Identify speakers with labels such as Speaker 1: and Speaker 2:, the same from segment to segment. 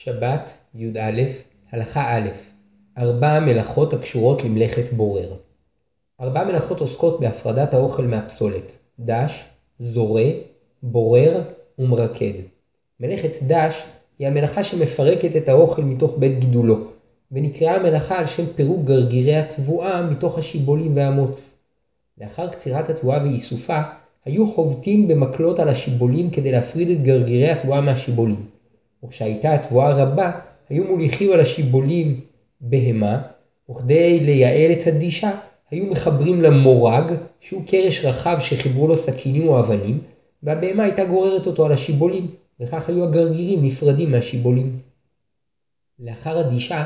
Speaker 1: שבת, י"א, הלכה א' ארבע מלאכות הקשורות למלאכת בורר. ארבע מלאכות עוסקות בהפרדת האוכל מהפסולת דש, זורה, בורר ומרקד. מלאכת דש היא המלאכה שמפרקת את האוכל מתוך בית גידולו, ונקראה המלאכה על שם פירוק גרגירי התבואה מתוך השיבולים והמוץ. לאחר קצירת התבואה ואיסופה, היו חובטים במקלות על השיבולים כדי להפריד את גרגירי התבואה מהשיבולים. וכשהייתה התבואה רבה, היו מוליכים על השיבולים בהמה, וכדי לייעל את הדישה, היו מחברים לה מורג, שהוא קרש רחב שחיברו לו סכינים או אבנים, והבהמה הייתה גוררת אותו על השיבולים, וכך היו הגרגירים נפרדים מהשיבולים. לאחר הדישה,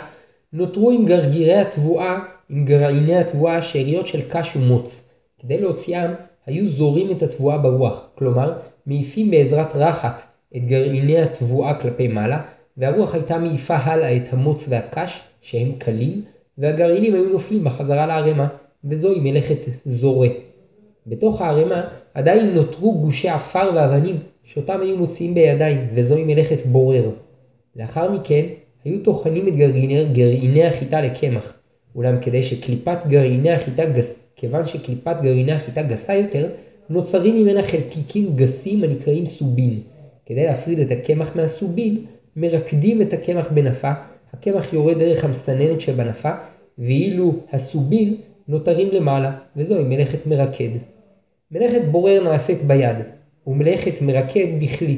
Speaker 1: נותרו עם גרגירי התבואה, עם גרעיני התבואה שאריות של קש ומוץ. כדי להוציאם, היו זורים את התבואה ברוח, כלומר, מעיפים בעזרת רחת את גרעיני התבואה כלפי מעלה, והרוח הייתה מעיפה הלאה את המוץ והקש, שהם קלים, והגרעינים היו נופלים בחזרה לערימה, וזוהי מלאכת זורה. בתוך הערימה עדיין נותרו גושי עפר ואבנים, שאותם היו מוציאים בידיים, וזוהי מלאכת בורר. לאחר מכן, היו טוחנים את גרעיני, גרעיני החיטה לקמח, אולם כדי שקליפת גרעיני החיטה גס, כיוון שקליפת גרעיני החיטה גסה יותר, נוצרים ממנה חלקיקים גסים הנקראים סובין. כדי להפריד את הקמח מהסובין, מרקדים את הקמח בנפה, הקמח יורד דרך המסננת שבנפה, ואילו הסובין נותרים למעלה, וזוהי מלאכת מרקד. מלאכת בורר נעשית ביד, ומלאכת מרקד בכלי.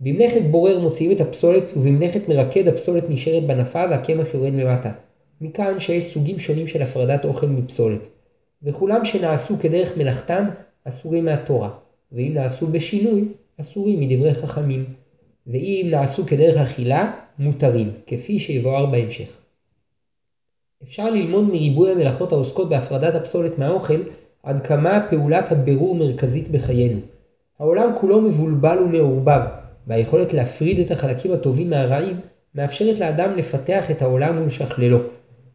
Speaker 1: במלאכת בורר מוציאים את הפסולת, ובמלאכת מרקד הפסולת נשארת בנפה והקמח יורד למטה. מכאן שיש סוגים שונים של הפרדת אוכל מפסולת. וכולם שנעשו כדרך מלאכתם אסורים מהתורה, ואם נעשו בשינוי, אסורים מדברי חכמים. ואם נעשו כדרך אכילה, מותרים, כפי שיבואר בהמשך. אפשר ללמוד מריבוי המלאכות העוסקות בהפרדת הפסולת מהאוכל, עד כמה פעולת הבירור מרכזית בחיינו. העולם כולו מבולבל ומעורבב, והיכולת להפריד את החלקים הטובים מהרעים, מאפשרת לאדם לפתח את העולם ולשכללו.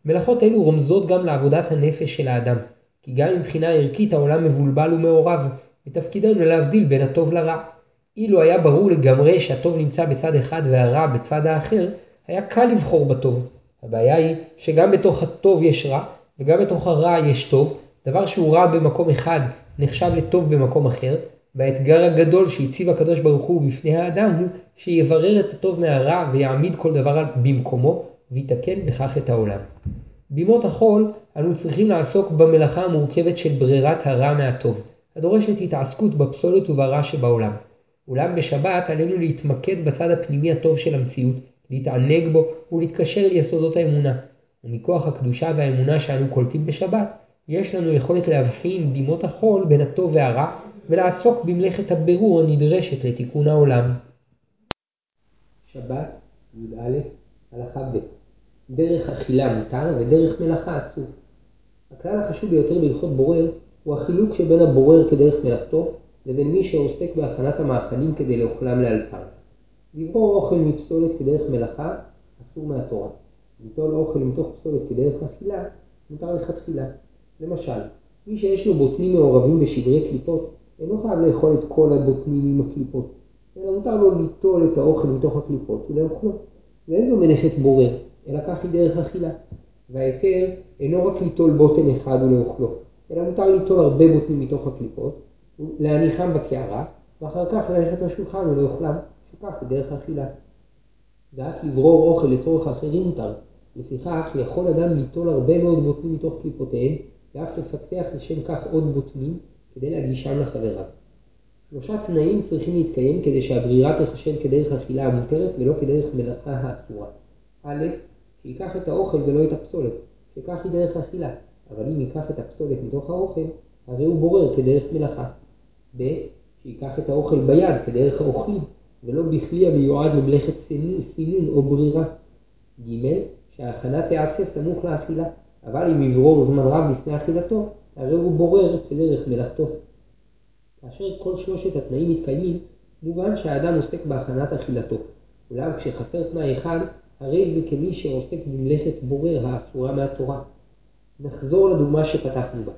Speaker 1: מלאכות אלו רומזות גם לעבודת הנפש של האדם, כי גם מבחינה ערכית העולם מבולבל ומעורב, ותפקידנו להבדיל בין הטוב לרע. אילו היה ברור לגמרי שהטוב נמצא בצד אחד והרע בצד האחר, היה קל לבחור בטוב. הבעיה היא שגם בתוך הטוב יש רע, וגם בתוך הרע יש טוב, דבר שהוא רע במקום אחד נחשב לטוב במקום אחר, והאתגר הגדול שהציב הקדוש ברוך הוא בפני האדם הוא שיברר את הטוב מהרע ויעמיד כל דבר במקומו, ויתקן בכך את העולם. בימות החול אנו צריכים לעסוק במלאכה המורכבת של ברירת הרע מהטוב, הדורשת התעסקות בפסולת וברע שבעולם. אולם בשבת עלינו להתמקד בצד הפנימי הטוב של המציאות, להתענג בו ולהתקשר ליסודות האמונה. ומכוח הקדושה והאמונה שאנו קולטים בשבת, יש לנו יכולת להבחין בימות החול בין הטוב והרע, ולעסוק במלאכת הבירור הנדרשת לתיקון העולם. שבת, י"א, הלכה ב' דרך אכילה מותר ודרך מלאכה אסור. הכלל החשוב ביותר בהלכות בורר הוא החילוק שבין הבורר כדרך מלאכתו לבין מי שעוסק בהכנת המאכלים כדי לאוכלם לאלתר. לברור אוכל מפסולת כדרך מלאכה אסור מהתורה. ליטול אוכל מתוך פסולת כדרך אכילה מותר לכתחילה. למשל, מי שיש לו בוטנים מעורבים בשברי קליפות אינו חייב לאכול את כל הבוטנים עם הקליפות, אלא מותר לו ליטול את האוכל מתוך הקליפות ולאכלו. ואין זו מלאכת בורר, אלא כך היא דרך אכילה. וההיתר אינו רק ליטול בוטן אחד ולאכלו, אלא מותר ליטול הרבה בוטנים מתוך הקליפות, להניחם בקערה, ואחר כך ללכת לשולחן ולאוכלם, שכך דרך אכילה. ואף לברור אוכל לצורך אחרים מותר, לפיכך יכול אדם ליטול הרבה מאוד בוטנים מתוך קליפותיהם, ואף לפתח לשם כך עוד בוטנים, כדי להגישם לחבריו. שלושה תנאים צריכים להתקיים כדי שהברירה תחשב כדרך אכילה המותרת ולא כדרך מלאכה האסורה. א', שייקח את האוכל ולא את הפסולת, שכך היא דרך אכילה, אבל אם ייקח את הפסולת מתוך האוכל, הרי הוא בורר כדרך מלאכה. ב', שייקח את האוכל ביד כדרך האוכלים, ולא בכלי המיועד למלאכת סינון או ברירה. ג', שההכנה תיעשה סמוך לאכילה, אבל אם יברור זמן רב לפני אכילתו, הרי הוא בורר כדרך מלאכתו. כאשר כל שלושת התנאים מתקיימים, מובן שהאדם עוסק בהכנת אכילתו. אולם כשחסר תנאי אחד, הרי זה כמי שעוסק במלאכת בורר האסורה מהתורה. נחזור לדוגמה שפתחנו בה.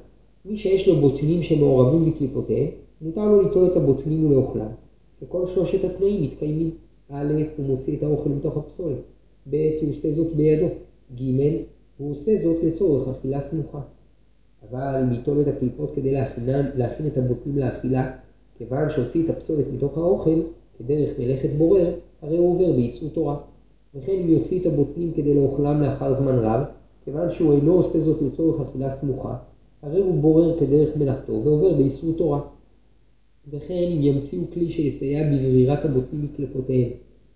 Speaker 1: מי שיש לו בוטנים שמעורבים בקליפותיהם, מותר לו ליטול את הבוטנים ולאוכלם. שכל שלושת התנאים מתקיימים. א', הוא מוציא את האוכל מתוך הפסולת. ב' הוא עושה זאת בידו, ג' הוא עושה זאת לצורך אכילה סמוכה. אבל אם ייטול את הקליפות כדי להכין, להכין את הבוטנים לאכילה, כיוון שהוציא את הפסולת מתוך האוכל, כדרך מלאכת בורר, הרי הוא עובר באיסור תורה. וכן אם יוציא את הבוטנים כדי לאוכלם לאחר זמן רב, כיוון שהוא אינו עושה זאת לצורך אכילה סמוכה, הרי הוא בורר כדרך מלאכתו ועובר באיסור תורה. וכן ימציאו כלי שיסייע בברירת הבוטנים מקלפותיהם,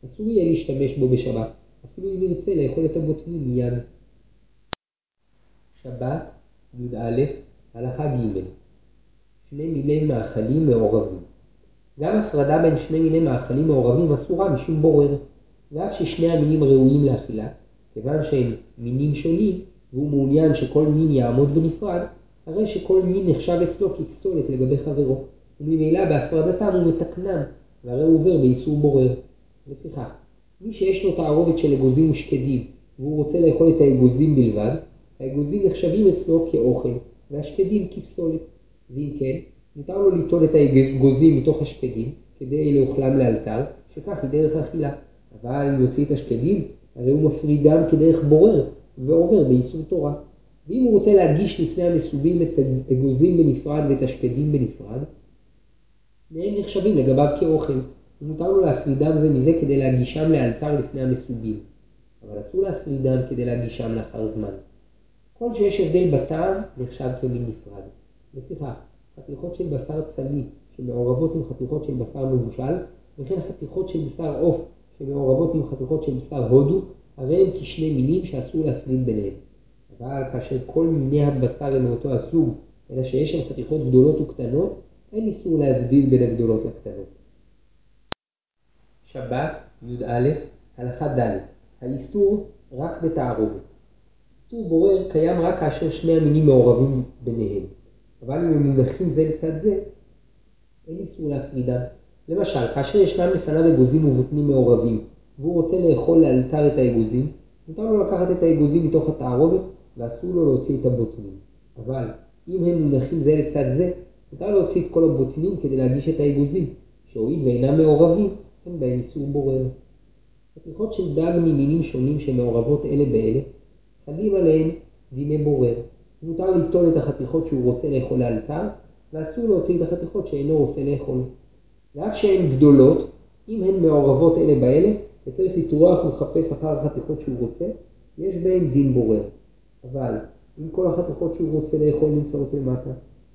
Speaker 1: אסור יהיה להשתמש בו בשבת, אפילו אם ירצה לאכול את הבוטנים מיד. שבת, י"א, הלכה ג' שני מיני מאכלים מעורבים. גם הפרדה בין שני מיני מאכלים מעורבים אסורה משום בורר, ואף ששני המינים ראויים לאכילה, כיוון שהם מינים שונים, והוא מעוניין שכל מין יעמוד בנפרד, הרי שכל מין נחשב אצלו כפסולת לגבי חברו, וממילא בהפרדתם הוא מתקנם, והרי הוא עובר באיסור בורר. לפיכך, מי שיש לו תערובת של אגוזים ושקדים, והוא רוצה לאכול את האגוזים בלבד, האגוזים נחשבים אצלו כאוכל, והשקדים כפסולת. ואם כן, מותר לו ליטול את האגוזים מתוך השקדים, כדי לאוכלם לאלתר, שכך היא דרך אכילה. אבל אם יוציא את השקדים, הרי הוא מפרידם כדרך בורר, ועובר באיסור תורה. ואם הוא רוצה להגיש לפני המסובים את האגוזים בנפרד ואת השקדים בנפרד, שניהם נחשבים לגביו כאוכל, ומותר לו להפרידם זה מזה כדי להגישם לאלתר לפני המסובים. אבל אסור להפרידם כדי להגישם לאחר זמן. כל שיש הבדל בטעם נחשב כמין נפרד. לפיכך, חתיכות של בשר צלי שמעורבות עם חתיכות של בשר מבושל, וכן חתיכות של בשר עוף שמעורבות עם חתיכות של בשר הודו, הרי הם כשני מינים שאסור להפריד ביניהם. אבל כאשר כל מיני הבשר הם מאותו הסוג, אלא שיש שם חתיכות גדולות וקטנות, אין איסור להבדיל בין הגדולות לקטנות. שבת, י"א, הלכה ד' האיסור רק בתערובת. איסור בורר קיים רק כאשר שני המינים מעורבים ביניהם, אבל אם הם מונחים זה לצד זה, אין איסור להפרידם. למשל, כאשר ישנם לפניו אגוזים ובוטנים מעורבים, והוא רוצה לאכול לאלתר את האגוזים, מותר לו לקחת את האגוזים מתוך התערובת, ואסור לו להוציא את הבוטנים. אבל אם הם מונחים זה לצד זה, מותר להוציא את כל הבוטנים כדי להגיש את האגוזים, שהואיל ואינם מעורבים, אין בהם איסור בורר. חתיכות של דג ממינים שונים שמעורבות אלה באלה, חלים עליהן דיני בורר. מותר ליטול את החתיכות שהוא רוצה לאכול לאלתר, ואסור להוציא את החתיכות שאינו רוצה לאכול. ואף שהן גדולות, אם הן מעורבות אלה באלה, וצריך לטרוח ולחפש אחר החתיכות שהוא רוצה, יש בהן דין בורר. אבל אם כל החתיכות שהוא רוצה לאכול נמצאות למטה,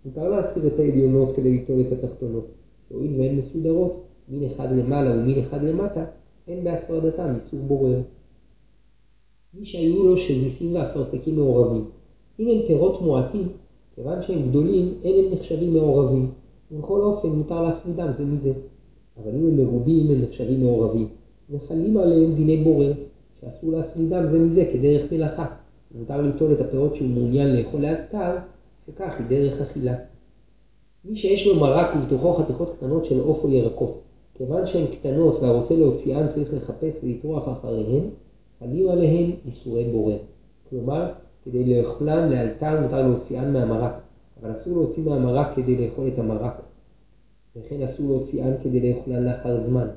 Speaker 1: מותר להסיר את העליונות כדי ליטול את התחתונות, שהואיל והן מסודרות, מין אחד למעלה ומין אחד למטה, אין בהפרדתם איסור בורר. מי שהיו לו שזיפים ואפרסקים מעורבים, אם הם פירות מועטים, כיוון שהם גדולים, אין הם נחשבים מעורבים, ובכל אופן מותר להפרידם זה מזה. אבל אם הם מרובים, הם נחשבים מעורבים, וחלים עליהם דיני בורר, שאסור להפרידם זה מזה כדרך מלאכה. מותר ליטול את הפירות שהוא מעוניין לאכול לאתר, שכך היא דרך אכילה. מי שיש לו מרק ובתוכו חתיכות קטנות של עוף או ירקות, כיוון שהן קטנות והרוצה להוציאן צריך לחפש ולטרוח אחריהן, חלים עליהן איסורי בורר. כלומר, כדי לאכולן לאלתר מותר להוציאן מהמרק, אבל אסור להוציא מהמרק כדי לאכול את המרק. וכן אסור להוציאן כדי לאכולן לאחר זמן.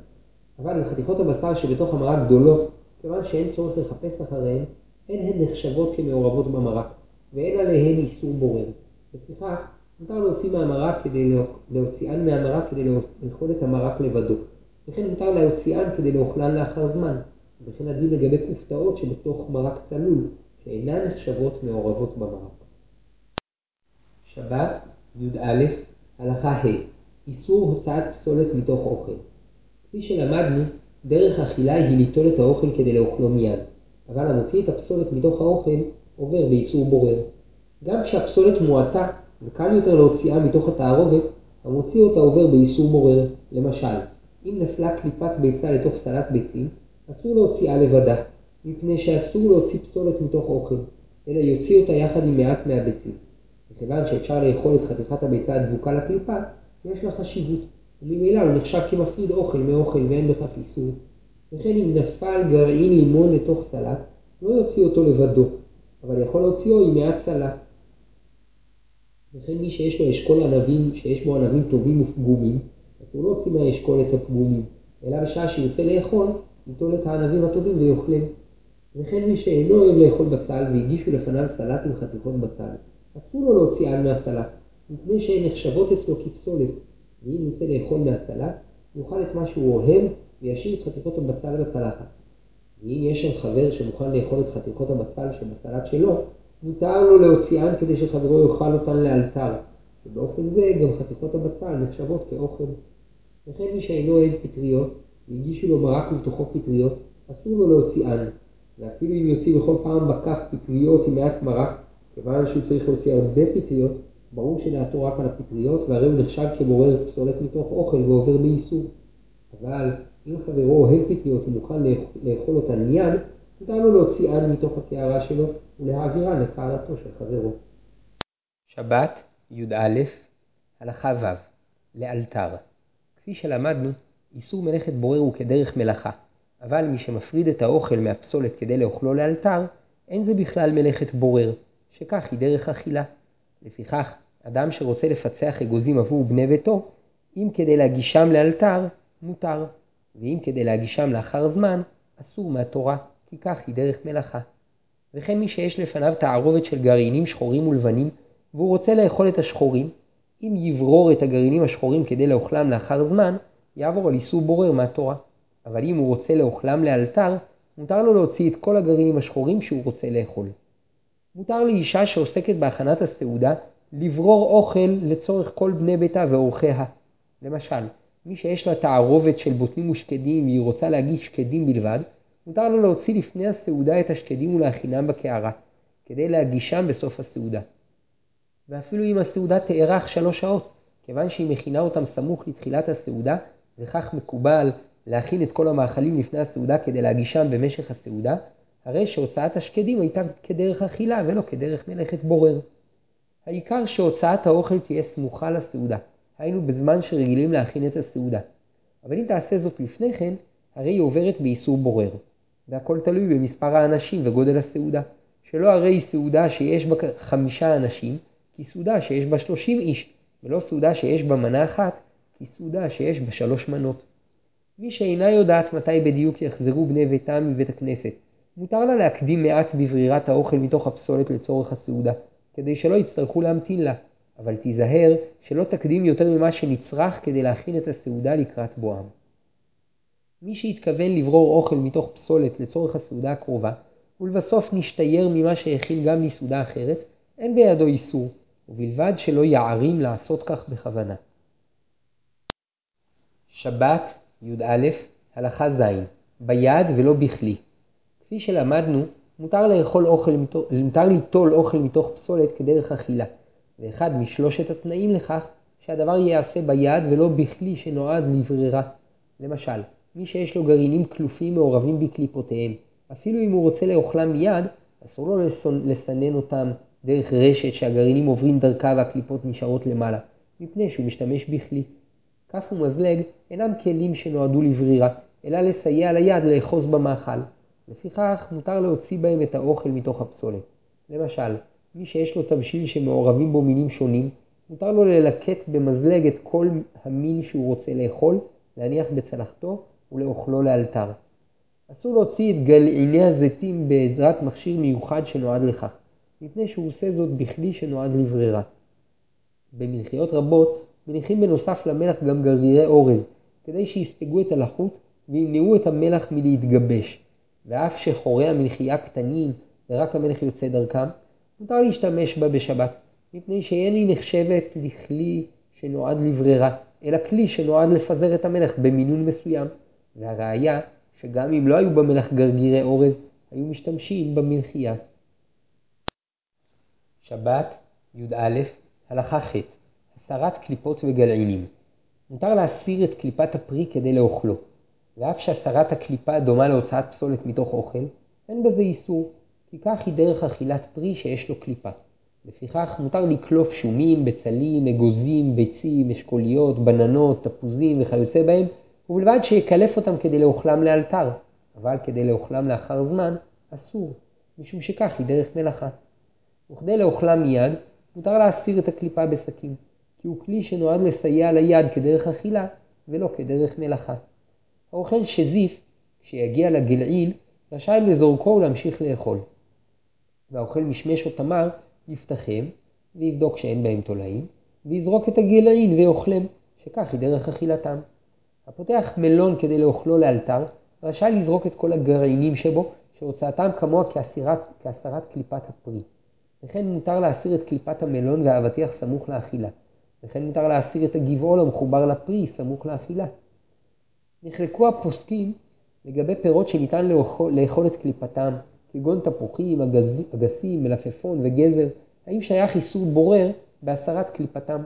Speaker 1: אבל אם חתיכות הבשר שבתוך המרק גדולות, כיוון שאין צורך לחפש אחריהן, אין הן נחשבות כמעורבות במרק, ואין עליהן איסור בורר. לפיכך, מותר להוציא מהמרק כדי להוציאן מהמרק כדי לאכול את המרק לבדו. וכן מותר להוציאן כדי לאוכלן לאחר זמן. וכן הדין לגבי כופתאות שבתוך מרק צלול, שאינן נחשבות מעורבות במרק. שבת, י"א, הלכה ה' איסור הוצאת פסולת מתוך אוכל. כפי שלמדנו, דרך אכילה היא ליטול את האוכל כדי לאוכלו מיד, אבל המוציא את הפסולת מתוך האוכל עובר באיסור בורר. גם כשהפסולת מועטה וקל יותר להוציאה מתוך התערובת, המוציא אותה עובר באיסור בורר. למשל, אם נפלה קליפת ביצה לתוך סלט ביצים, אסור להוציאה לבדה, מפני שאסור להוציא פסולת מתוך אוכל, אלא יוציא אותה יחד עם מעט מהביצים. מכיוון שאפשר לאכול את חתיכת הביצה הדבוקה לקליפה, יש לה חשיבות, וממילא הוא נחשב כמפריד אוכל מאוכל ואין בכך איסור. וכן אם נפל גרעין לימון לתוך סלט, לא יוציא אותו לבדו, אבל יכול להוציאו עם מעט סלט. וכן מי שיש לו אשכול ענבים, שיש בו ענבים טובים ופגומים, אסור להוציא מהאשכול את הפגומים, אלא בשעה שירצה לאכול, ייטול את הענבים הטובים ויאכלם. וכן מי שאינו אוהב לאכול בצל והגישו לפניו סלט עם חתיכות בצל, אסור לו להוציאן מהסלט, מפני שהן נחשבות אצלו כפסולת, ואם ירצה לאכול מהסלט, יאכל את מה שהוא אוהב וישאיר את חתיכות הבצל בצלחת. ואם יש שם חבר שמוכן לאכול את חתיכות הבצל שבסלט שלו, מותר לו להוציאן כדי שחברו יאכל אותן לאלתר, ובאופן זה גם חתיכות הבצל נחשבות כאוכל. וכן מי שאינו אוהב פטריות, והגישו לו מרק ובתוכו פטריות, אסור לו להוציאן, ואפילו אם יוציא בכל פעם בכף פטריות עם מעט מרק, כיוון שהוא צריך להוציא הרבה פטריות, ברור שדעתו רק על הפטריות, והרי הוא נחשב כבורר פסולת מתוך אוכל ועובר באיסור. אבל אם חברו אוהב פטריות ומוכן לאכול אותן מיד, מותר לו להוציאן מתוך הקערה שלו ולהעבירן לקערתו של חברו. שבת, י"א, הלכה ו', לאלתר. כפי שלמדנו, איסור מלאכת בורר הוא כדרך מלאכה, אבל מי שמפריד את האוכל מהפסולת כדי לאוכלו לאלתר, אין זה בכלל מלאכת בורר, שכך היא דרך אכילה. לפיכך, אדם שרוצה לפצח אגוזים עבור בני ביתו, אם כדי להגישם לאלתר, מותר, ואם כדי להגישם לאחר זמן, אסור מהתורה, כי כך היא דרך מלאכה. וכן מי שיש לפניו תערובת של גרעינים שחורים ולבנים, והוא רוצה לאכול את השחורים, אם יברור את הגרעינים השחורים כדי לאוכלם לאחר זמן, יעבור על איסור בורר מהתורה. אבל אם הוא רוצה לאוכלם לאלתר, מותר לו להוציא את כל הגרעינים השחורים שהוא רוצה לאכול. מותר לאישה שעוסקת בהכנת הסעודה לברור אוכל לצורך כל בני ביתה ואורחיה. למשל, מי שיש לה תערובת של בוטנים ושקדים והיא רוצה להגיש שקדים בלבד, מותר לו להוציא לפני הסעודה את השקדים ולהכינם בקערה, כדי להגישם בסוף הסעודה. ואפילו אם הסעודה תארך שלוש שעות, כיוון שהיא מכינה אותם סמוך לתחילת הסעודה, וכך מקובל להכין את כל המאכלים לפני הסעודה כדי להגישם במשך הסעודה, הרי שהוצאת השקדים הייתה כדרך אכילה ולא כדרך מלאכת בורר. העיקר שהוצאת האוכל תהיה סמוכה לסעודה, היינו בזמן שרגילים להכין את הסעודה. אבל אם תעשה זאת לפני כן, הרי היא עוברת באיסור בורר. והכל תלוי במספר האנשים וגודל הסעודה. שלא הרי היא סעודה שיש בה חמישה אנשים, כי סעודה שיש בה שלושים איש, ולא סעודה שיש בה מנה אחת, כי סעודה שיש בה שלוש מנות. מי שאינה יודעת מתי בדיוק יחזרו בני ביתם מבית הכנסת, מותר לה להקדים מעט בברירת האוכל מתוך הפסולת לצורך הסעודה, כדי שלא יצטרכו להמתין לה, אבל תיזהר שלא תקדים יותר ממה שנצרך כדי להכין את הסעודה לקראת בואם. מי שהתכוון לברור אוכל מתוך פסולת לצורך הסעודה הקרובה, ולבסוף נשתייר ממה שהכין גם לסעודה אחרת, אין בידו איסור, ובלבד שלא יערים לעשות כך בכוונה. שבת, י"א, הלכה ז', ביד ולא בכלי. כפי שלמדנו, מותר, לאכול אוכל, מותר ליטול אוכל מתוך פסולת כדרך אכילה, ואחד משלושת התנאים לכך, שהדבר ייעשה ביד ולא בכלי שנועד לברירה. למשל, מי שיש לו גרעינים כלופים מעורבים בקליפותיהם, אפילו אם הוא רוצה לאוכלם מיד, אסור לו לסנן אותם דרך רשת שהגרעינים עוברים דרכה והקליפות נשארות למעלה, מפני שהוא משתמש בכלי. כף ומזלג אינם כלים שנועדו לברירה, אלא לסייע ליד לאחוז במאכל. לפיכך מותר להוציא בהם את האוכל מתוך הפסולת. למשל, מי שיש לו תבשיל שמעורבים בו מינים שונים, מותר לו ללקט במזלג את כל המין שהוא רוצה לאכול, להניח בצלחתו ולאוכלו לאלתר. אסור להוציא את גלעיני הזיתים בעזרת מכשיר מיוחד שנועד לכך, מפני שהוא עושה זאת בכלי שנועד לברירה. במלחיות רבות מניחים בנוסף למלח גם גרגירי אורז, כדי שיספגו את הלחות וימנעו את המלח מלהתגבש. ואף שחורי המלחייה קטנים ורק המלח יוצא דרכם, מותר להשתמש בה בשבת, מפני שאין היא נחשבת לכלי שנועד לברירה, אלא כלי שנועד לפזר את המלח במינון מסוים. והראיה, שגם אם לא היו במלח גרגירי אורז, היו משתמשים במלחייה. שבת, י"א, הלכה ח' הסרת קליפות וגלעינים. מותר להסיר את קליפת הפרי כדי לאוכלו. ואף שהסרת הקליפה דומה להוצאת פסולת מתוך אוכל, אין בזה איסור, כי כך היא דרך אכילת פרי שיש לו קליפה. לפיכך מותר לקלוף שומים, בצלים, אגוזים, ביצים, אשכוליות, בננות, תפוזים וכיוצא בהם, ובלבד שיקלף אותם כדי לאוכלם לאלתר, אבל כדי לאוכלם לאחר זמן, אסור, משום שכך היא דרך מלאכה. וכדי לאוכלם מיד, מותר להסיר את הקליפה בסכין, כי הוא כלי שנועד לסייע ליד כדרך אכילה, ולא כדרך מלאכה. האוכל שזיף, כשיגיע לגלעיל, רשאי לזורקו ולהמשיך לאכול. והאוכל משמש או תמר, יפתחם, ויבדוק שאין בהם תולעים, ויזרוק את הגלעין ויאכלם, שכך היא דרך אכילתם. הפותח מלון כדי לאוכלו לאלתר, רשאי לזרוק את כל הגרעינים שבו, שהוצאתם כמוה כהסרת, כהסרת קליפת הפרי. וכן מותר להסיר את קליפת המלון והאבטיח סמוך לאכילה. וכן מותר להסיר את הגבעול המחובר לפרי סמוך לאכילה. נחלקו הפוסקים לגבי פירות שניתן לאכול, לאכול את קליפתם, כגון תפוחים, אגז, אגסים, מלפפון וגזר, האם שייך איסור בורר בהסרת קליפתם?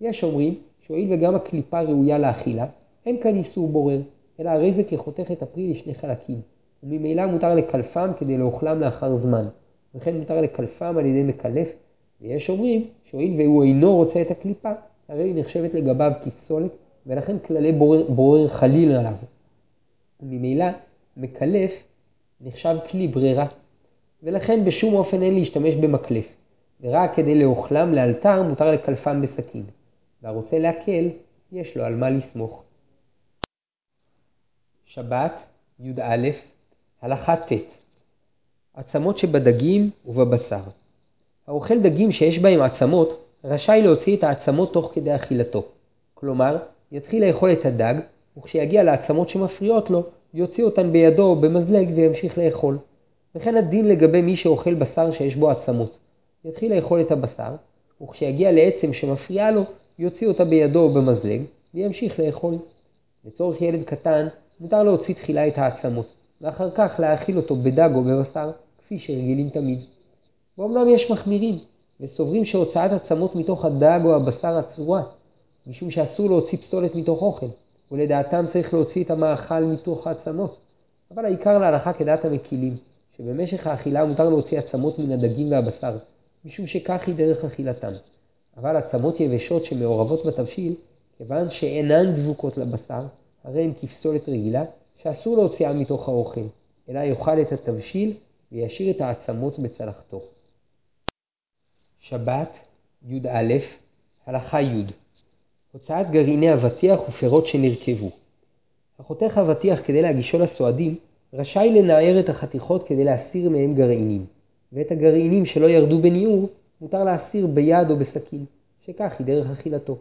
Speaker 1: יש אומרים שהואיל וגם הקליפה ראויה לאכילה, אין כאן איסור בורר, אלא הרי זה כחותך את הפרי לשני חלקים, וממילא מותר לקלפם כדי לאוכלם לאחר זמן, וכן מותר לקלפם על ידי מקלף, ויש אומרים שהואיל והוא אינו רוצה את הקליפה, הרי היא נחשבת לגביו כפסולת, ולכן כללי בורר, בורר חליל עליו. וממילא מקלף נחשב כלי ברירה, ולכן בשום אופן אין להשתמש במקלף, ורק כדי לאוכלם לאלתר מותר לקלפם בסכין, והרוצה להקל, יש לו על מה לסמוך. שבת, י"א, הלכה ט' עצמות שבדגים ובבשר האוכל דגים שיש בהם עצמות, רשאי להוציא את העצמות תוך כדי אכילתו. כלומר, יתחיל לאכול את הדג, וכשיגיע לעצמות שמפריעות לו, יוציא אותן בידו או במזלג וימשיך לאכול. וכן הדין לגבי מי שאוכל בשר שיש בו עצמות. יתחיל לאכול את הבשר, וכשיגיע לעצם שמפריעה לו, יוציא אותה בידו או במזלג, וימשיך לאכול. לצורך ילד קטן, מותר להוציא תחילה את העצמות, ואחר כך להאכיל אותו בדג או בבשר, כפי שרגילים תמיד. ואומנם יש מחמירים, וסוברים שהוצאת עצמות מתוך הדג או הבשר אסורה, משום שאסור להוציא פסולת מתוך אוכל, ולדעתם צריך להוציא את המאכל מתוך העצמות. אבל העיקר להלכה כדעת המקילים, שבמשך האכילה מותר להוציא עצמות מן הדגים והבשר, משום שכך היא דרך אכילתם. אבל עצמות יבשות שמעורבות בתבשיל, כיוון שאינן דבוקות לבשר, הרי הן כפסולת רגילה, שאסור להוציאה מתוך האוכל, אלא יאכל את התבשיל וישאיר את העצמות בצלחתו. שבת, י"א, הלכה י' הוצאת גרעיני אבטיח ופירות שנרכבו. החותך אבטיח כדי להגישו לסועדים, רשאי לנער את החתיכות כדי להסיר מהם גרעינים, ואת הגרעינים שלא ירדו בניעור, מותר להסיר ביד או בסכין, שכך היא דרך אכילתו,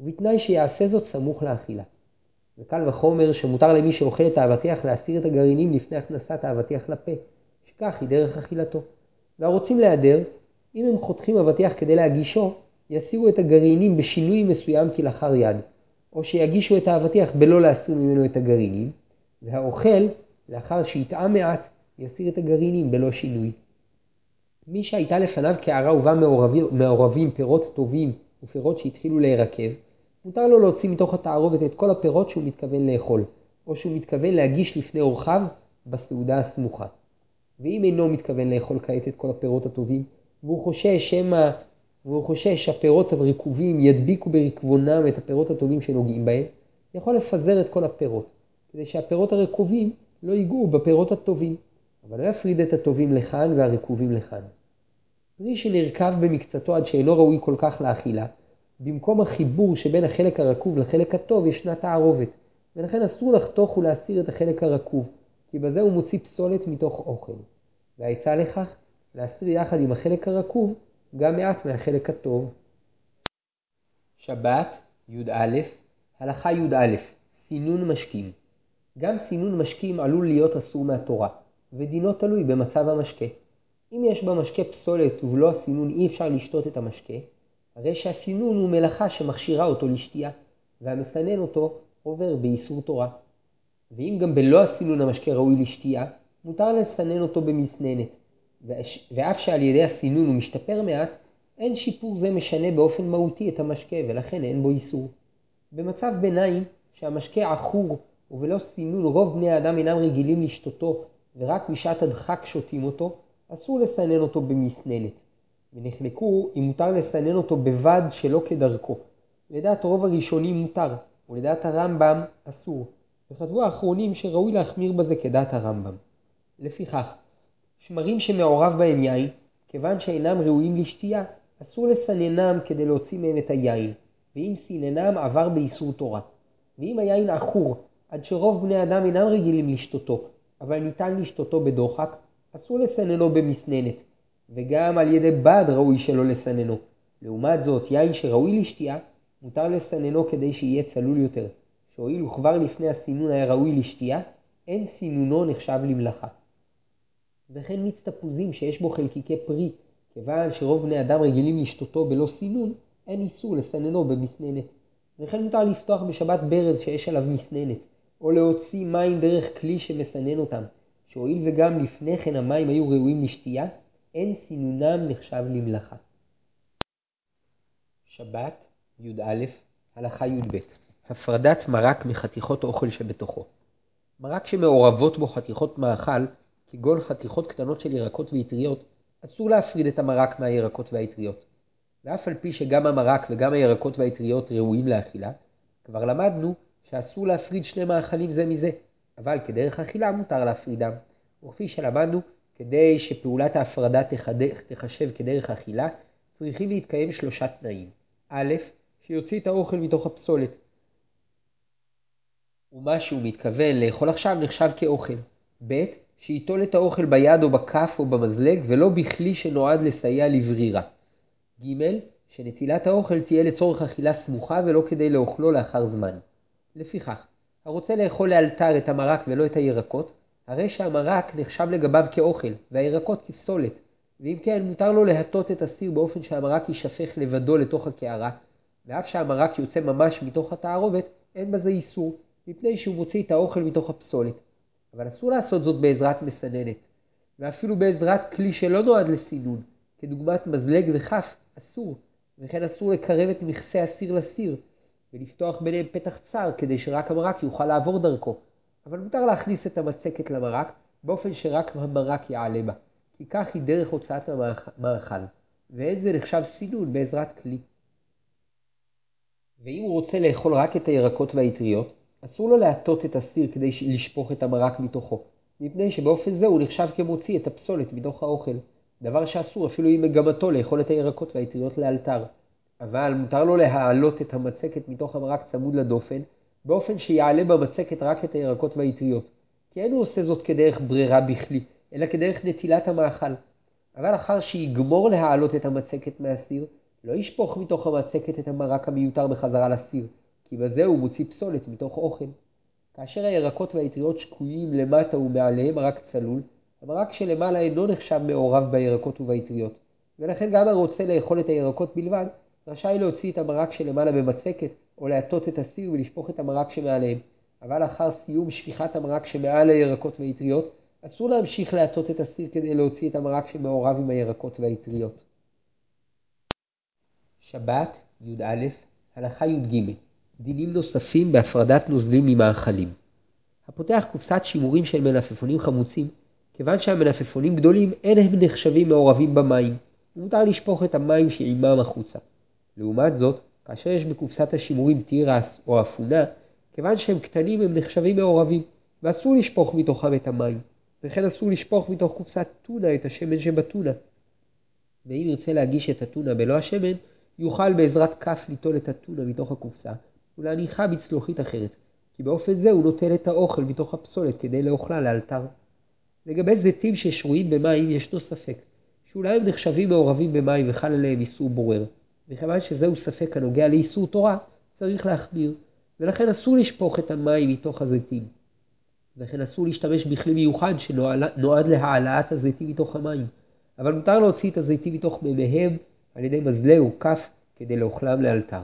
Speaker 1: ובתנאי שיעשה זאת סמוך לאכילה. וקל וחומר שמותר למי שאוכל את האבטיח להסיר את הגרעינים לפני הכנסת האבטיח לפה, שכך היא דרך אכילתו. והרוצים להיעדר, אם הם חותכים אבטיח כדי להגישו, יסירו את הגרעינים בשינוי מסוים כלאחר יד, או שיגישו את האבטיח בלא להסיר ממנו את הגרעינים, והאוכל, לאחר שיטעה מעט, יסיר את הגרעינים בלא שינוי. מי שהייתה לפניו קערה ובה מעורבים, מעורבים פירות טובים ופירות שהתחילו להירקב, מותר לו להוציא מתוך התערובת את כל הפירות שהוא מתכוון לאכול, או שהוא מתכוון להגיש לפני אורחיו בסעודה הסמוכה. ואם אינו מתכוון לאכול כעת את כל הפירות הטובים, והוא חושש שמא, והוא חושש שהפירות הרקובים ידביקו ברקבונם את הפירות הטובים שנוגעים בהם, יכול לפזר את כל הפירות, כדי שהפירות הרקובים לא ייגעו בפירות הטובים, אבל לא יפריד את הטובים לכאן והרקובים לכאן. פרי שנרקב במקצתו עד שאינו ראוי כל כך לאכילה, במקום החיבור שבין החלק הרקוב לחלק הטוב ישנה תערובת, ולכן אסור לחתוך ולהסיר את החלק הרקוב, כי בזה הוא מוציא פסולת מתוך אוכל. והעצה לכך, להסיר יחד עם החלק הרקוב גם מעט מהחלק הטוב. שבת, י"א, הלכה י"א, סינון משקים. גם סינון משקים עלול להיות אסור מהתורה, ודינו תלוי במצב המשקה. אם יש במשקה פסולת ובלא הסינון אי אפשר לשתות את המשקה, הרי שהסינון הוא מלאכה שמכשירה אותו לשתייה, והמסנן אותו עובר באיסור תורה. ואם גם בלא הסינון המשקה ראוי לשתייה, מותר לסנן אותו במסננת. ואף שעל ידי הסינון הוא משתפר מעט, אין שיפור זה משנה באופן מהותי את המשקה ולכן אין בו איסור. במצב ביניים, שהמשקה עכור ובלא סינון רוב בני האדם אינם רגילים לשתותו ורק בשעת הדחק שותים אותו, אסור לסנן אותו במסננת. ונחלקו אם מותר לסנן אותו בבד שלא כדרכו. לדעת רוב הראשונים מותר, ולדעת הרמב"ם אסור. וכתבו האחרונים שראוי להחמיר בזה כדעת הרמב"ם. לפיכך, שמרים שמעורב בהם יין, כיוון שאינם ראויים לשתייה, אסור לסננם כדי להוציא מהם את היין, ואם סיננם עבר באיסור תורה. ואם היין עכור, עד שרוב בני אדם אינם רגילים לשתותו, אבל ניתן לשתותו בדוחק, אסור לסננו במסננת, וגם על ידי בד ראוי שלא לסננו. לעומת זאת, יין שראוי לשתייה, מותר לסננו כדי שיהיה צלול יותר, שהואיל וכבר לפני הסינון היה ראוי לשתייה, אין סינונו נחשב למלאכה. וכן מיץ תפוזים שיש בו חלקיקי פרי, כיוון שרוב בני אדם רגילים לשתותו בלא סינון, אין איסור לסננו במסננת. וכן מותר לפתוח בשבת ברז שיש עליו מסננת, או להוציא מים דרך כלי שמסנן אותם, שהואיל וגם לפני כן המים היו ראויים לשתייה, אין סינונם נחשב למלאכה. שבת, י"א, הלכה י"ב הפרדת מרק מחתיכות אוכל שבתוכו. מרק שמעורבות בו חתיכות מאכל, כגון חתיכות קטנות של ירקות ואטריות, אסור להפריד את המרק מהירקות והאטריות. ואף על פי שגם המרק וגם הירקות והאטריות ראויים לאכילה, כבר למדנו שאסור להפריד שני מאכלים זה מזה, אבל כדרך אכילה מותר להפרידם. וכפי שלמדנו, כדי שפעולת ההפרדה תחשב כדרך אכילה, צריכים להתקיים שלושה תנאים. א', שיוציא את האוכל מתוך הפסולת. ומה שהוא מתכוון לאכול עכשיו נחשב כאוכל. ב', שייטול את האוכל ביד או בכף או במזלג ולא בכלי שנועד לסייע לברירה. ג', שנטילת האוכל תהיה לצורך אכילה סמוכה ולא כדי לאוכלו לאחר זמן. לפיכך, הרוצה לאכול לאלתר את המרק ולא את הירקות, הרי שהמרק נחשב לגביו כאוכל, והירקות כפסולת, ואם כן, מותר לו להטות את הסיר באופן שהמרק יישפך לבדו לתוך הקערה, ואף שהמרק יוצא ממש מתוך התערובת, אין בזה איסור, מפני שהוא מוציא את האוכל מתוך הפסולת. אבל אסור לעשות זאת בעזרת מסננת, ואפילו בעזרת כלי שלא נועד לסינון, כדוגמת מזלג וכף, אסור, וכן אסור לקרב את מכסה הסיר לסיר, ולפתוח ביניהם פתח צר כדי שרק המרק יוכל לעבור דרכו. אבל מותר להכניס את המצקת למרק באופן שרק המרק יעלה בה, כי כך היא דרך הוצאת המאכל, ואין זה נחשב סינון בעזרת כלי. ואם הוא רוצה לאכול רק את הירקות והאטריות, אסור לו להטות את הסיר כדי לשפוך את המרק מתוכו, מפני שבאופן זה הוא נחשב כמוציא את הפסולת מתוך האוכל, דבר שאסור אפילו אם מגמתו לאכול את הירקות והאטריות לאלתר. אבל מותר לו להעלות את המצקת מתוך המרק צמוד לדופן, באופן שיעלה במצקת רק את הירקות והאטריות. כי אין הוא עושה זאת כדרך ברירה בכלי, אלא כדרך נטילת המאכל. אבל אחר שיגמור להעלות את המצקת מהסיר, לא ישפוך מתוך המצקת את המרק המיותר בחזרה לסיר, כי בזה הוא מוציא פסולת מתוך אוכל. כאשר הירקות והאטריות שקועים למטה ומעליהם מרק צלול, המרק שלמעלה אינו נחשב מעורב בירקות ובאטריות, ולכן גם הרוצה לאכול את הירקות בלבד, רשאי להוציא את המרק שלמעלה במצקת, או להטות את הסיר ולשפוך את המרק שמעליהם. אבל לאחר סיום שפיכת המרק שמעל הירקות והאטריות, אסור להמשיך להטות את הסיר כדי להוציא את המרק שמעורב עם הירקות והאטריות. שבת, י"א, הלכה י"ג דינים נוספים בהפרדת נוזלים ממאכלים. הפותח קופסת שימורים של מלפפונים חמוצים, כיוון שהמלפפונים גדולים אין הם נחשבים מעורבים במים, ומותר לשפוך את המים שעימם החוצה. לעומת זאת, כאשר יש בקופסת השימורים תירס או אפונה, כיוון שהם קטנים הם נחשבים מעורבים, ואסור לשפוך מתוכם את המים, וכן אסור לשפוך מתוך קופסת טונה את השמן שבטונה. ואם ירצה להגיש את הטונה בלא השמן, יוכל בעזרת כף ליטול את הטונה מתוך הקופסה, ולהניחה בצלוחית אחרת, כי באופן זה הוא נוטל את האוכל מתוך הפסולת כדי לאוכלה לאלתר. לגבי זיתים ששרויים במים ישנו ספק, שאולי הם נחשבים מעורבים במים וחל עליהם איסור בורר, מכיוון שזהו ספק הנוגע לאיסור תורה, צריך להחמיר, ולכן אסור לשפוך את המים מתוך הזיתים. וכן אסור להשתמש בכלי מיוחד שנועד להעלאת הזיתים מתוך המים, אבל מותר להוציא את הזיתים מתוך מימיהם על ידי מזלג או כף כדי לאוכלם לאלתר.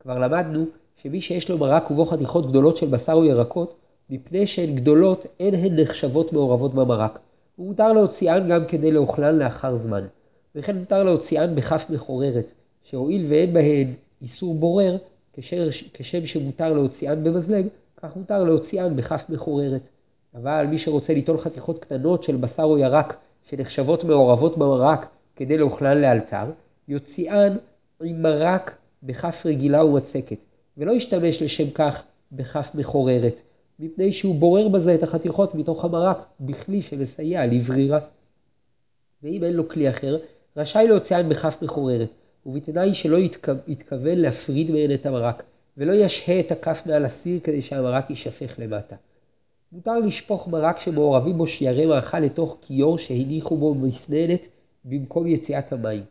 Speaker 1: כבר למדנו שמי שיש לו מרק ובו חתיכות גדולות של בשר או ירקות, מפני שהן גדולות אין הן נחשבות מעורבות במרק, ומותר להוציאן גם כדי לאוכלן לאחר זמן. וכן מותר להוציאן בכף מחוררת, שהואיל ואין בהן איסור בורר, כשר, כשם שמותר להוציאן במזלג, כך מותר להוציאן בכף מחוררת. אבל מי שרוצה ליטול חתיכות קטנות של בשר או ירק שנחשבות מעורבות במרק כדי לאוכלן לאלתר, יוציאן עם מרק בכף רגילה ומצקת, ולא ישתמש לשם כך בכף מחוררת, מפני שהוא בורר בזה את החתיכות מתוך המרק בכלי שמסייע לברירה. ואם אין לו כלי אחר, רשאי להוציאן בכף מחוררת, ובתנאי שלא יתכוון להפריד מהן את המרק, ולא ישהה את הכף מעל הסיר כדי שהמרק יישפך למטה. מותר לשפוך מרק שמעורבים בו שיירי מאכל לתוך כיור שהניחו בו מסננת במקום יציאת המים.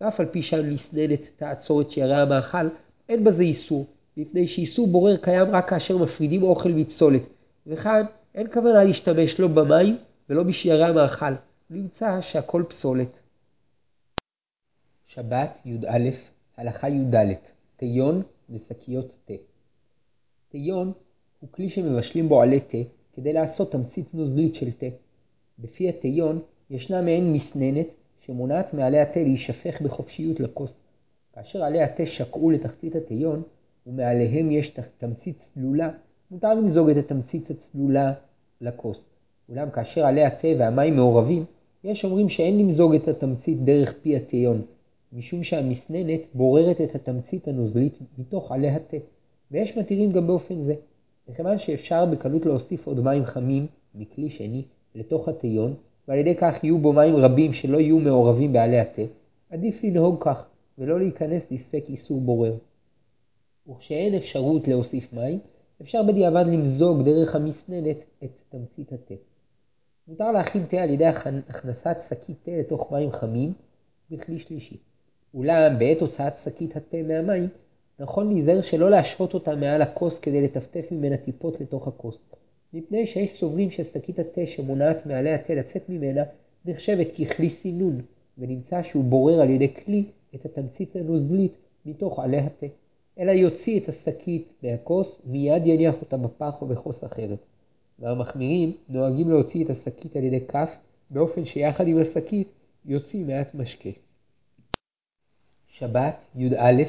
Speaker 1: ואף על פי שהמסננת תעצור את שיירי המאכל, אין בזה איסור, מפני שאיסור בורר קיים רק כאשר מפרידים אוכל מפסולת, וכאן אין כוונה להשתמש לא במים ולא בשיירי המאכל, נמצא שהכל פסולת. שבת י"א הלכה י"ד תיון ושקיות תה תיון הוא כלי שמבשלים בו עלי תה כדי לעשות תמצית נוזלית של תה. בפי התיון ישנה מעין מסננת שמונעת מעלי התה להישפך בחופשיות לכוס. כאשר עלי התה שקעו לתחתית התיון ומעליהם יש תמצית צלולה, מותר למזוג את התמצית הצלולה לכוס. אולם כאשר עלי התה והמים מעורבים, יש אומרים שאין למזוג את התמצית דרך פי התיון, משום שהמסננת בוררת את התמצית הנוזלית מתוך עלי התה, ויש מתירים גם באופן זה. מכיוון שאפשר בקלות להוסיף עוד מים חמים מכלי שני לתוך התיון, ועל ידי כך יהיו בו מים רבים שלא יהיו מעורבים בעלי התה, עדיף לנהוג כך, ולא להיכנס לספק איסור בורר. וכשאין אפשרות להוסיף מים, אפשר בדיעבד למזוג דרך המסננת את תמצית התה. מותר להכין תה על ידי הכנסת שקית תה לתוך מים חמים בכלי שלישי. אולם בעת הוצאת שקית התה מהמים, נכון להיזהר שלא להשהות אותה מעל הכוס כדי לטפטף ממנה טיפות לתוך הכוס, מפני שיש סוברים ששקית התה שמונעת מעלי התה לצאת ממנה נחשבת ככלי סינון, ונמצא שהוא בורר על ידי כלי את התמצית הנוזלית מתוך עלי התה. אלא יוציא את השקית מהכוס ומיד יניח אותה בפח או בכוס אחרת. והמחמירים נוהגים להוציא את השקית על ידי כף, באופן שיחד עם השקית יוציא מעט משקה. שבת י"א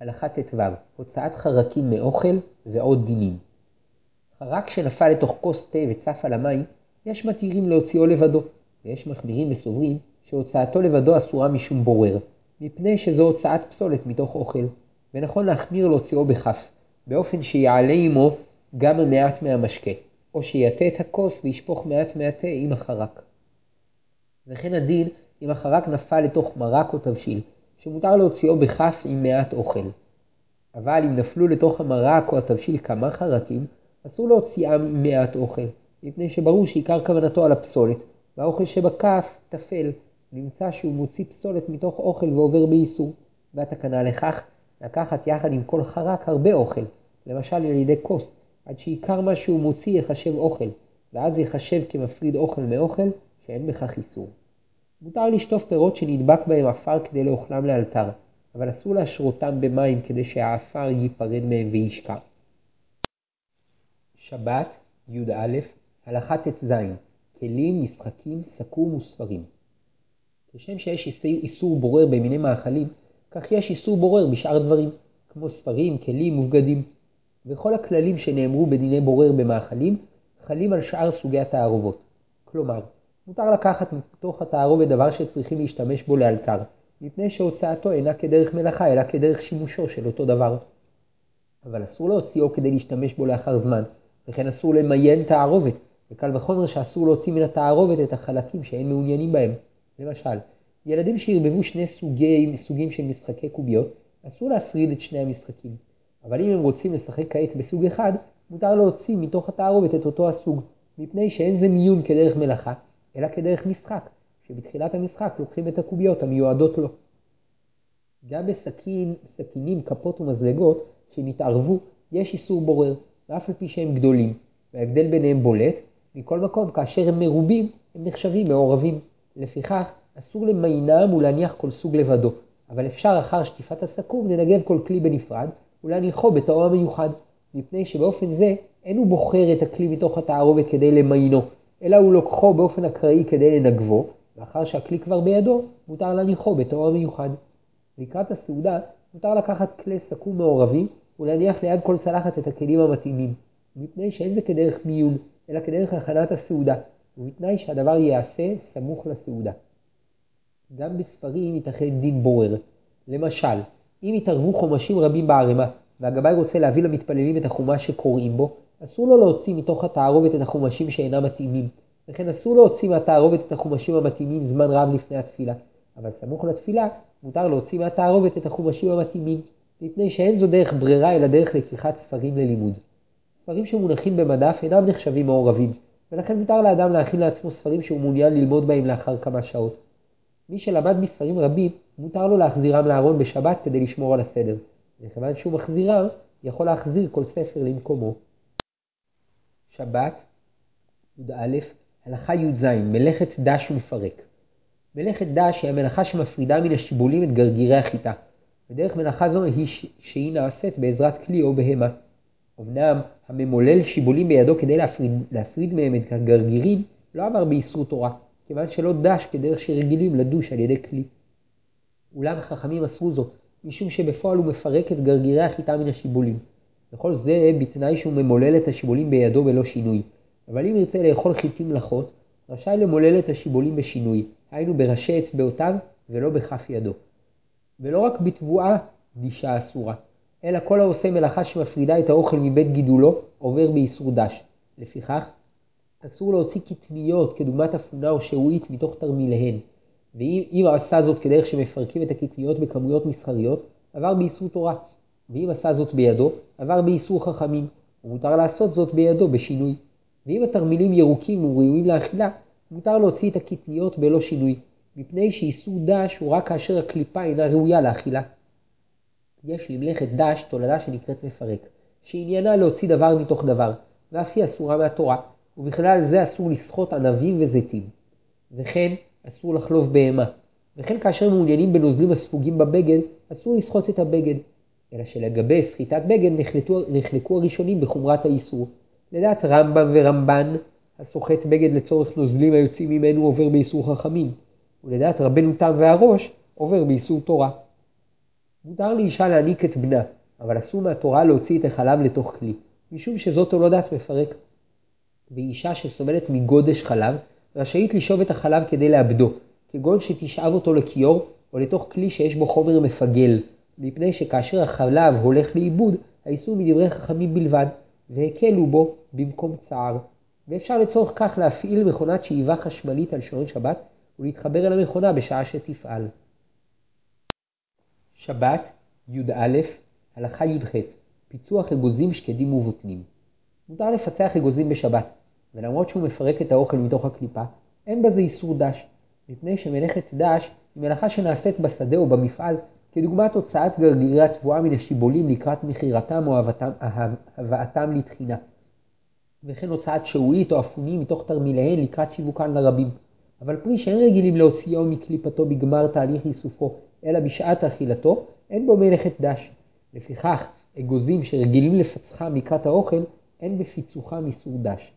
Speaker 1: הלכה ט"ו הוצאת חרקים מאוכל ועוד דינים. חרק שנפל לתוך כוס תה וצף על המים, יש מתירים להוציאו לבדו, ויש מחמירים וסוברים שהוצאתו לבדו אסורה משום בורר, מפני שזו הוצאת פסולת מתוך אוכל, ונכון להחמיר להוציאו בכף, באופן שיעלה עמו גם מעט מהמשקה, או שיטה את הכוס וישפוך מעט מהתה עם החרק. וכן הדין אם החרק נפל לתוך מרק או תבשיל, שמותר להוציאו בכף עם מעט אוכל. אבל אם נפלו לתוך המרק או התבשיל כמה חרקים, אסור להוציאם עם מעט אוכל, מפני שברור שעיקר כוונתו על הפסולת, והאוכל שבכף טפל, נמצא שהוא מוציא פסולת מתוך אוכל ועובר באיסור. והתקנה לכך, לקחת יחד עם כל חרק הרבה אוכל, למשל על ידי כוס, עד שעיקר מה שהוא מוציא יחשב אוכל, ואז יחשב כמפריד אוכל מאוכל, שאין בכך איסור. מותר לשטוף פירות שנדבק בהם עפר כדי לאוכלם לאלתר, אבל אסור להשרותם במים כדי שהעפר ייפרד מהם וישקע. שבת, י"א, הלכה ט"ז, כלים, משחקים, סכו"ם וספרים. כשם שיש איסור בורר במיני מאכלים, כך יש איסור בורר בשאר דברים, כמו ספרים, כלים ובגדים. וכל הכללים שנאמרו בדיני בורר במאכלים, חלים על שאר סוגי התערובות. כלומר, מותר לקחת מתוך התערובת דבר שצריכים להשתמש בו לאלתר, מפני שהוצאתו אינה כדרך מלאכה, אלא כדרך שימושו של אותו דבר. אבל אסור להוציאו כדי להשתמש בו לאחר זמן, וכן אסור למיין תערובת, וקל וחומר שאסור להוציא מן התערובת את החלקים שאין מעוניינים בהם. למשל, ילדים שערבבו שני סוגי, סוגים של משחקי קוביות, אסור להפריד את שני המשחקים. אבל אם הם רוצים לשחק כעת בסוג אחד, מותר להוציא מתוך התערובת את אותו הסוג, מפני שאין זה מיון כדרך מלאכה, אלא כדרך משחק, שבתחילת המשחק לוקחים את הקוביות המיועדות לו. גם בסכינים, כפות ומזלגות שנתערבו, יש איסור בורר, ואף על פי שהם גדולים, וההבדל ביניהם בולט, מכל מקום, כאשר הם מרובים, הם נחשבים מעורבים. לפיכך, אסור למיינם ולהניח כל סוג לבדו, אבל אפשר אחר שטיפת הסכו"ם לנגב כל כלי בנפרד, ולהניחו בתואר מיוחד, מפני שבאופן זה אין הוא בוחר את הכלי מתוך התערובת כדי למיינו, אלא הוא לוקחו באופן אקראי כדי לנגבו, ואחר שהכלי כבר בידו, מותר להניחו בתואר מיוחד. לקראת הסעודה, מותר לקחת כלי סכו"ם מעורבים, ולהניח ליד כל צלחת את הכלים המתאימים, מפני שאין זה כדרך מיון, אלא כדרך הכנת הסעודה, ובתנאי שהדבר ייעשה סמוך לסעודה. גם בספרים ייתכן דין בורר. למשל, אם יתערבו חומשים רבים בערימה, והגבאי רוצה להביא למתפללים את החומש שקוראים בו, אסור לו להוציא מתוך התערובת את החומשים שאינם מתאימים, וכן אסור להוציא מהתערובת את החומשים המתאימים זמן רב לפני התפילה, אבל סמוך לתפילה מותר להוציא מהתערובת את החומשים המתאימים, מפני שאין זו דרך ברירה אלא דרך לקיחת ספרים ללימוד. ספרים שמונחים במדף אינם נחשבים מעורבים, ולכן מותר לאדם להכין לעצמו ספרים שהוא מעוניין ללמוד בהם לאחר כמה שעות. מי שלמד מספרים רבים, מותר לו להחזירם לארון בשבת כדי לשמור על הסדר, וכיוון שהוא מחזירם, יכול להחזיר כל ספר למקומו. שבת, י"א, הלכה י"ז, מלאכת דש ומפרק. מלאכת דש היא המלאכה שמפרידה מן השיבולים את גרגירי החיטה, ודרך מלאכה זו היא שהיא נעשית בעזרת כלי או בהמה. אמנם הממולל שיבולים בידו כדי להפריד, להפריד מהם את הגרגירים לא עבר באיסור תורה, כיוון שלא דש כדרך שרגילים לדוש על ידי כלי. אולם חכמים אסרו זאת, משום שבפועל הוא מפרק את גרגירי החיטה מן השיבולים. וכל זה בתנאי שהוא ממולל את השיבולים בידו בלא שינוי. אבל אם ירצה לאכול חיטים לחות, רשאי למולל את השיבולים בשינוי, היינו בראשי אצבעותיו ולא בכף ידו. ולא רק בתבואה דישה אסורה, אלא כל העושה מלאכה שמפרידה את האוכל מבית גידולו, עובר באיסור דש. לפיכך, אסור להוציא קטניות כדוגמת אפונה או שעועית מתוך תרמיליהן. ואם עשה זאת כדרך שמפרקים את הקטניות בכמויות מסחריות, עבר באיסור תורה. ואם עשה זאת בידו, עבר באיסור חכמים, ומותר לעשות זאת בידו בשינוי. ואם התרמילים ירוקים וראויים לאכילה, מותר להוציא את הקטניות בלא שינוי, מפני שאיסור דש הוא רק כאשר הקליפה אינה ראויה לאכילה. יש למלאכת דש תולדה שנקראת מפרק, שעניינה להוציא דבר מתוך דבר, ואף היא אסורה מהתורה, ובכלל זה אסור לסחוט ענבים וזיתים. וכן, אסור לחלוב בהמה. וכן כאשר מעוניינים בנוזלים הספוגים בבגד, אסור לסחוט את הבגד. אלא שלגבי סחיטת בגד נחלקו, נחלקו הראשונים בחומרת האיסור. לדעת רמב"ם ורמב"ן, הסוחט בגד לצורך נוזלים היוצאים ממנו עובר באיסור חכמים, ולדעת רבנו תם והראש עובר באיסור תורה. מותר לאישה להניק את בנה, אבל אסור מהתורה להוציא את החלב לתוך כלי, משום שזאת תולדת מפרק. ואישה שסובלת מגודש חלב, רשאית לשאוב את החלב כדי לאבדו, כגון שתשאב אותו לכיור או לתוך כלי שיש בו חומר מפגל, מפני שכאשר החלב הולך לאיבוד, האיסור מדברי חכמים בלבד, והקלו בו במקום צער. ואפשר לצורך כך להפעיל מכונת שאיבה חשמלית על שעון שבת ולהתחבר אל המכונה בשעה שתפעל. שבת, י"א, הלכה י"ח, פיצוח אגוזים שקדים ובוטנים. מותר לפצח אגוזים בשבת, ולמרות שהוא מפרק את האוכל מתוך הקליפה, אין בזה איסור דש, מפני שמלאכת דש היא מלאכה שנעשית בשדה או במפעל, כדוגמת הוצאת גרגירי התבואה מן השיבולים לקראת מכירתם או הבאתם לתחינה. וכן הוצאת שעועית או אפונים מתוך תרמיליהן לקראת שיווקן לרבים. אבל פרי שאין רגילים להוציאו מקליפתו בגמר תהליך איסופו, אלא בשעת אכילתו, אין בו מלאכת דש. לפיכך, אגוזים שרגילים לפצחם לקראת האוכל, אין בפיצוחם איסור דש.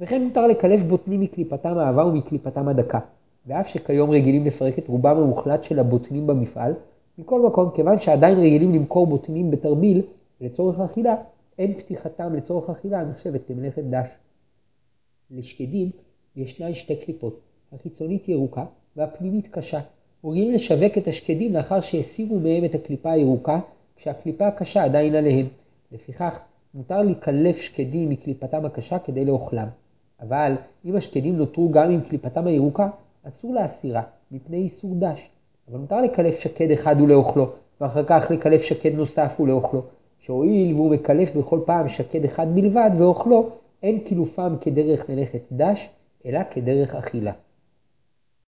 Speaker 1: וכן מותר לקלף בוטנים מקליפתם האהבה ומקליפתם הדקה, ואף שכיום רגילים לפרק את רובם המוחלט של הבוטנים במפעל, מכל מקום, כיוון שעדיין רגילים למכור בוטנים בתרמיל לצורך אכילה, אין פתיחתם לצורך אכילה נחשבת כמלאכת דש. לשקדים ישנן שתי קליפות, החיצונית ירוקה והפנימית קשה. רגילים לשווק את השקדים לאחר שהסירו מהם את הקליפה הירוקה, כשהקליפה הקשה עדיין עליהם. לפיכך, מותר לקלף שקדים מקליפתם הקשה כדי לאוכלם. אבל אם השקדים נותרו גם עם קליפתם הירוקה, אסור להסירה, מפני איסור דש. אבל מותר לקלף שקד אחד ולאוכלו, ואחר כך לקלף שקד נוסף ולאוכלו. שהואיל והוא מקלף בכל פעם שקד אחד בלבד ואוכלו, אין קילופם כדרך מלאכת דש, אלא כדרך אכילה.